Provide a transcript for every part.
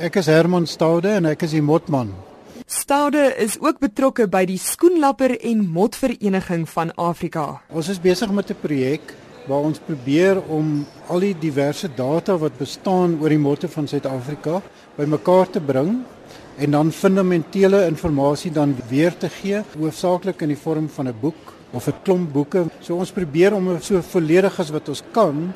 Ek is Herman Staude en ek is die motman. Staude is ook betrokke by die Skoenlapper en Motvereniging van Afrika. Ons is besig met 'n projek waar ons probeer om al die diverse data wat bestaan oor die motte van Suid-Afrika bymekaar te bring en dan fundamentele inligting dan weer te gee, hoofsaaklik in die vorm van 'n boek of 'n klomp boeke. So ons probeer om so volledig as wat ons kan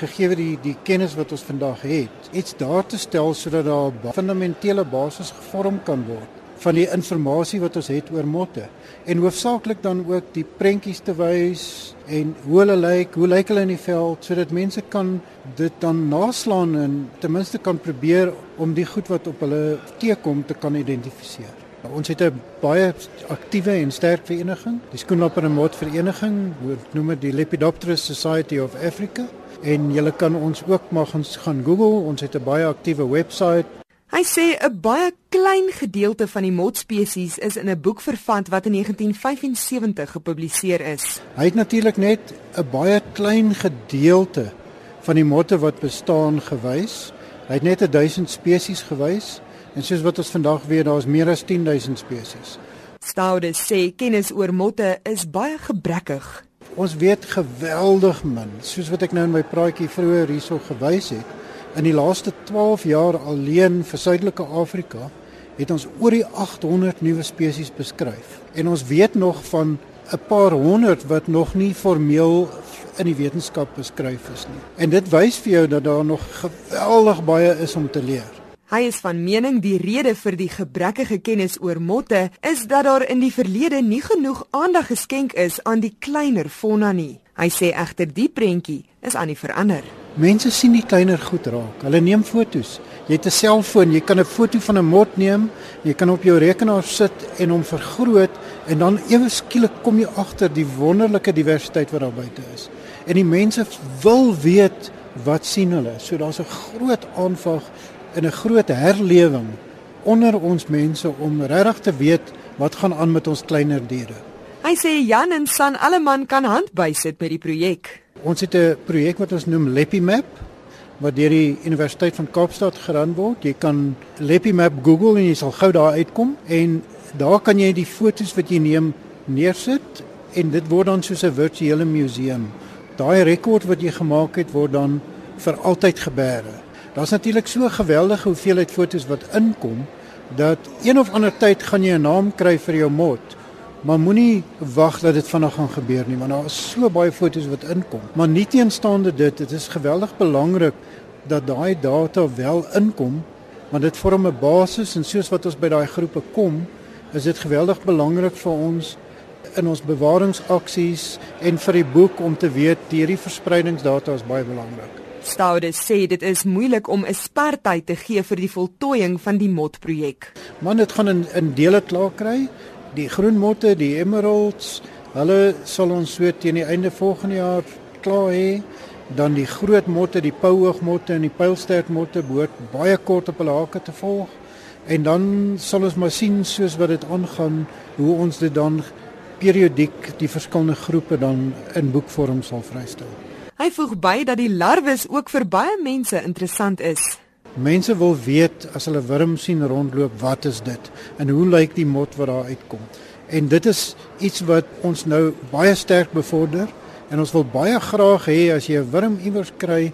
gegee die die kennis wat ons vandag het, iets daar te stel sodat daar 'n fundamentele basis gevorm kan word van die inligting wat ons het oor motte en hoofsaaklik dan ook die prentjies te wys en hoe hulle lyk, hoe lyk hulle in die veld sodat mense kan dit dan naslaan en ten minste kan probeer om die goed wat op hulle teekom te kan identifiseer. Ons het 'n baie aktiewe en sterk vereniging, die Skoenlapper en Mot Vereniging, wat noem dit die Lepidopterus Society of Africa en jy kan ons ook maar gaan gaan Google. Ons het 'n baie aktiewe webwerf. Hy sê 'n baie klein gedeelte van die motspesies is in 'n boek vervat wat in 1975 gepubliseer is. Hy het natuurlik net 'n baie klein gedeelte van die motte wat bestaan gewys. Hy het net 1000 spesies gewys en soos wat ons vandag weet, daar is meer as 10000 spesies. Staude sê kennis oor motte is baie gebrekkig. Ons weet geweldig min, soos wat ek nou in my praatjie vroeër hierso gewys het. In die laaste 12 jaar alleen vir Suidelike Afrika het ons oor die 800 nuwe spesies beskryf. En ons weet nog van 'n paar honderd wat nog nie formeel in die wetenskap beskryf is nie. En dit wys vir jou dat daar nog geweldig baie is om te leer. Hy is van mening die rede vir die gebrekkige kennis oor motte is dat daar in die verlede nie genoeg aandag geskenk is aan die kleiner fauna nie. Hy sê egter die prentjie is aan die verander. Mense sien nie kleiner goed raak. Hulle neem fotos. Jy het 'n selfoon, jy kan 'n foto van 'n mot neem, jy kan op jou rekenaar sit en hom vergroot en dan ewe skielik kom jy agter die wonderlike diversiteit wat daar buite is. En die mense wil weet wat sien hulle. So daar's 'n groot aanvraag in 'n groot herlewing onder ons mense om regtig te weet wat gaan aan met ons kleiner diere. Hy sê Jan en San alleman kan hand bysit met die projek. Ons het 'n projek wat ons noem LepiMap wat deur die Universiteit van Kaapstad geran word. Jy kan LepiMap Google en jy sal gou daar uitkom en daar kan jy die fotos wat jy neem neersit en dit word dan soos 'n virtuele museum. Daai rekord wat jy gemaak het word dan vir altyd gebeere. Daar's natuurlik so 'n geweldige hoeveelheid fotos wat inkom dat een of ander tyd gaan jy 'n naam kry vir jou mot. Maar moenie wag dat dit vinnig gaan gebeur nie, want daar is so baie fotos wat inkom. Maar nieteenstaande dit, dit is geweldig belangrik dat daai data wel inkom, want dit vorm 'n basis en soos wat ons by daai groepe kom, is dit geweldig belangrik vir ons in ons bewaringsaksies en vir die boek om te weet hierdie verspreidingsdata is baie belangrik. Staude sê dit is moeilik om 'n spertyd te gee vir die voltooiing van die motprojek. Man, dit gaan in in dele klaar kry. Die groen motte, die emeralds, hulle sal ons so teen die einde volgende jaar klaar hê. Dan die groot motte, die pouhoogmotte en die pylstertmotte behoort baie kort op hulle hake te volg. En dan sal ons maar sien soos wat dit aangaan hoe ons dit dan periodiek die verskillende groepe dan in boekvorm sal vrystel. Hy voeg by dat die larwes ook vir baie mense interessant is. Mense wil weet as hulle wurm sien rondloop, wat is dit en hoe lyk die mot wat daar uitkom? En dit is iets wat ons nou baie sterk bevorder en ons wil baie graag hê as jy 'n wurm iewers kry,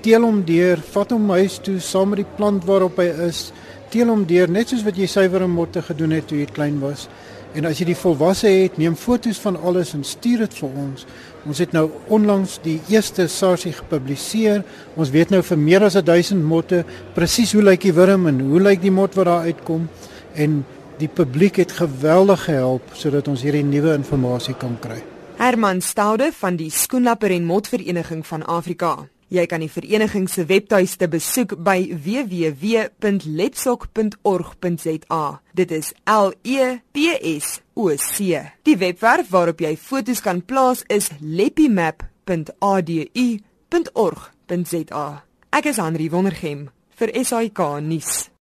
teel hom deur, vat hom huis toe saam met die plant waarop hy is, teel hom deur net soos wat jy suiwer motte gedoen het toe jy klein was. En as jy die volwasse het, neem foto's van alles en stuur dit vir ons. Ons het nou onlangs die eerste sarsie gepubliseer. Ons weet nou vir meer as 1000 motte presies hoe lyk die wurm en hoe lyk die mot wat daar uitkom en die publiek het geweldig gehelp sodat ons hierdie nuwe inligting kan kry. Herman Staude van die Skoenlapper en Motvereniging van Afrika. Jy kan die vereniging se webtuiste besoek by www.lepsok.org.za. Dit is L E P S O C. Die webwerf waarop jy foto's kan plaas is lepimap.adu.org.za. Ek is Henri Wondergem vir SAK nuus.